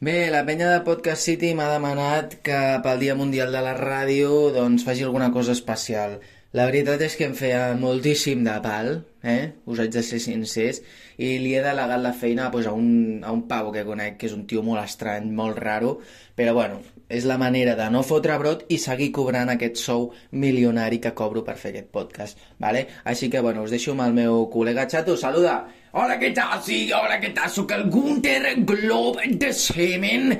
Bé, la penya de Podcast City m'ha demanat que pel Dia Mundial de la Ràdio doncs faci alguna cosa especial. La veritat és que em feia moltíssim de pal, eh? us haig de ser sincers, i li he delegat la feina pues, a, un, a un pavo que conec, que és un tio molt estrany, molt raro, però bueno, és la manera de no fotre brot i seguir cobrant aquest sou milionari que cobro per fer aquest podcast, vale? Així que, bueno, us deixo amb el meu col·lega Chato, saluda! Hola, què tal? Sí, hola, què tal? El Gunther Glob de Semen.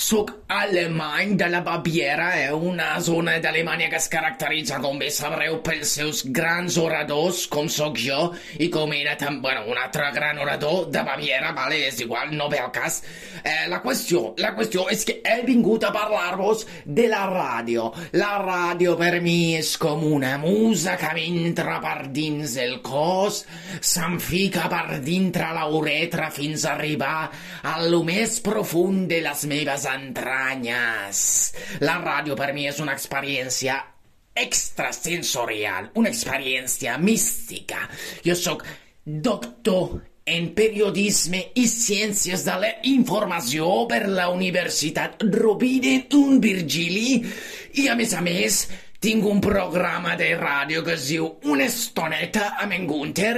Soc alemany de la Baviera, eh? una zona d'Alemanya que es caracteritza, com bé sabreu, pels seus grans oradors, com sóc jo, i com era també, bueno, un altre gran orador de Baviera, vale? És igual, no ve al. Eh, la qüestió, la qüestió és que he vingut a parlar-vos de la ràdio. La ràdio per mi és com una musa que m'entra per dins el cos, se'm fica per dintre la uretra fins a arribar a més profund de les meves entranyes. La ràdio per mi és una experiència extrasensorial, una experiència mística. Jo sóc doctor en periodisme i ciències de la informació per la Universitat Rovira un Virgili i, a més a més, tinc un programa de ràdio que es diu Una estoneta amb en Gunther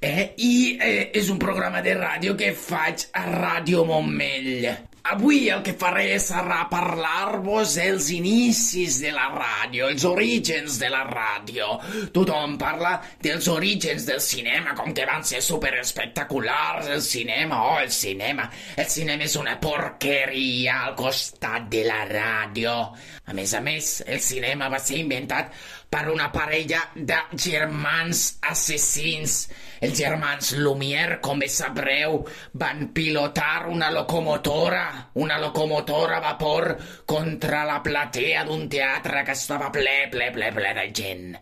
Eh, I eh, és un programa de ràdio que faig a Ràdio Montmell. Avui el que faré serà parlar-vos dels inicis de la ràdio, els orígens de la ràdio. Tothom parla dels orígens del cinema, com que van ser super espectaculars, el cinema, oh, el cinema. El cinema és una porqueria al costat de la ràdio. A més a més, el cinema va ser inventat per una parella de germans assassins. Els germans Lumière, com bé sabreu, van pilotar una locomotora, una locomotora a vapor contra la platea d'un teatre que estava ple, ple, ple, ple de gent.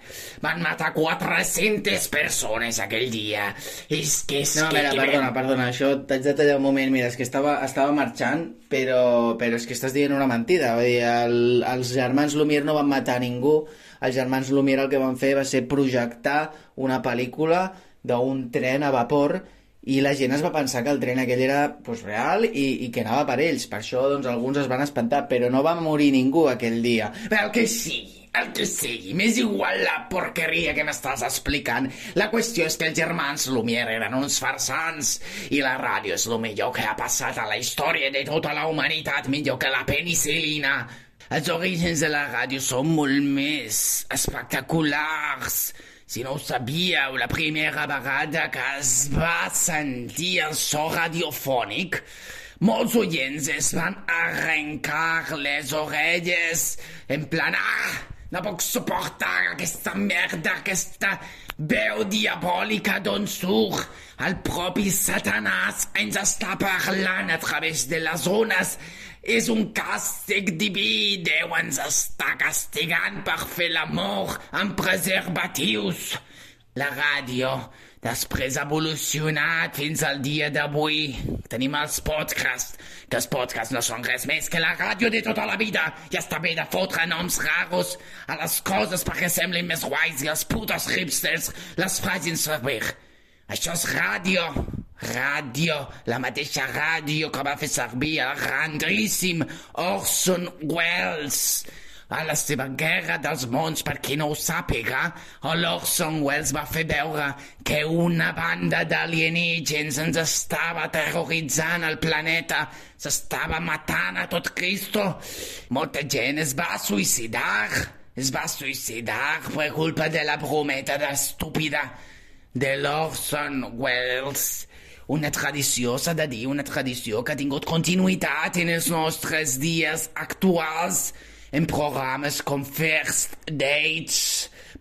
Van matar 400 persones aquell dia. És que és No, que... mira, que perdona, perdona, això t'haig de tallar un moment. Mira, és que estava, estava marxant, però, però és que estàs dient una mentida. Vull dir, el, els germans Lumière no van matar ningú. Els germans Lumière el que van fer va ser projectar una pel·lícula d'un tren a vapor i la gent es va pensar que el tren aquell era pues, real i, i que anava per ells. Per això doncs, alguns es van espantar, però no va morir ningú aquell dia. El que sigui, el que sigui, m'és igual la porqueria que m'estàs explicant. La qüestió és que els germans Lumière eren uns farsants i la ràdio és el millor que ha passat a la història de tota la humanitat, millor que la penicil·lina. Els orígens de la ràdio són molt més espectaculars. Si no ho sabíeu, la primera vegada que va sentir el so radiofònic, molts oients es van arrencar les orelles en plan, ah, no puc suportar aquesta merda, aquesta veu diabòlica d'on surt. El propi Satanàs ens està parlant a través de les ones. És un càstig diví. Déu ens està castigant per fer l'amor amb preservatius. La ràdio després ha evolucionat fins al dia d'avui. Tenim els podcasts, que els podcasts no són res més que la ràdio de tota la vida. Ja està bé de fotre noms raros a les coses perquè semblin més guais i els putos hipsters les facin servir. Això és ràdio. Ràdio, la mateixa ràdio que va fer servir el grandíssim Orson Welles a la seva guerra dels mons, per qui no ho sàpiga, l'Orson Welles va fer veure que una banda d'alienígens ens estava terroritzant el planeta, s'estava matant a tot Cristo. Molta gent es va suïcidar, es va suïcidar per culpa de la brometa estúpida de l'Orson Welles. Una tradició, s'ha de dir, una tradició que ha tingut continuïtat en els nostres dies actuals en programes com First Dates,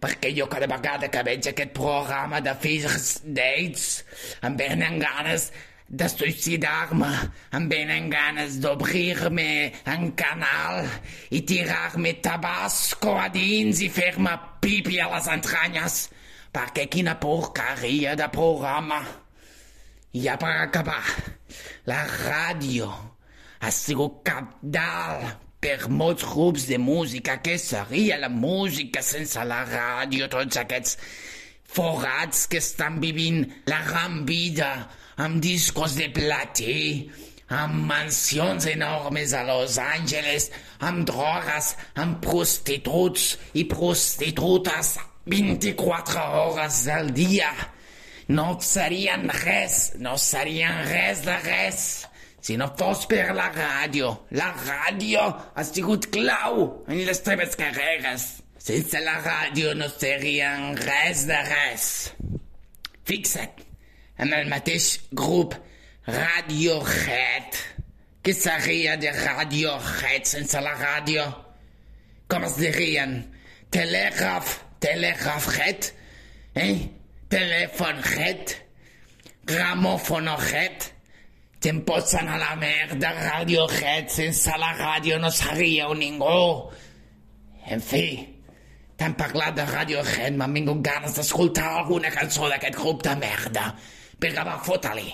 perquè jo cada vegada que veig aquest programa de First Dates em venen ganes de suïcidar-me, em venen ganes d'obrir-me en canal i tirar-me tabasco a dins i fer-me pipi a les entranyes, perquè quina porqueria de programa. Ja per acabar, la ràdio ha sigut capdalt per molts grups de música. Què seria la música sense la ràdio? Tots aquests forats que estan vivint la gran vida amb discos de platí, amb mansions enormes a Los Angeles, amb drogues, amb prostituts i prostitutes 24 hores al dia. No serien res, no serien res de res. Si no fos per la ràdio, la ràdio ha sigut clau en les teves carreres. Sense la ràdio no serien res de res. Fixa't, en el mateix grup Radiohead. Què seria de Radiohead sense la ràdio? Com es dirien? Telègraf, telègrafhead? Eh? Telèfonhead? Gramòfonohead? Te'n pots anar a la merda, Radiohead. Sense la ràdio no seríeu ningú. En fi, t'han parlat de Radiohead, m'han vingut ganes d'escoltar alguna cançó d'aquest grup de merda. Vinga, va, fota-li.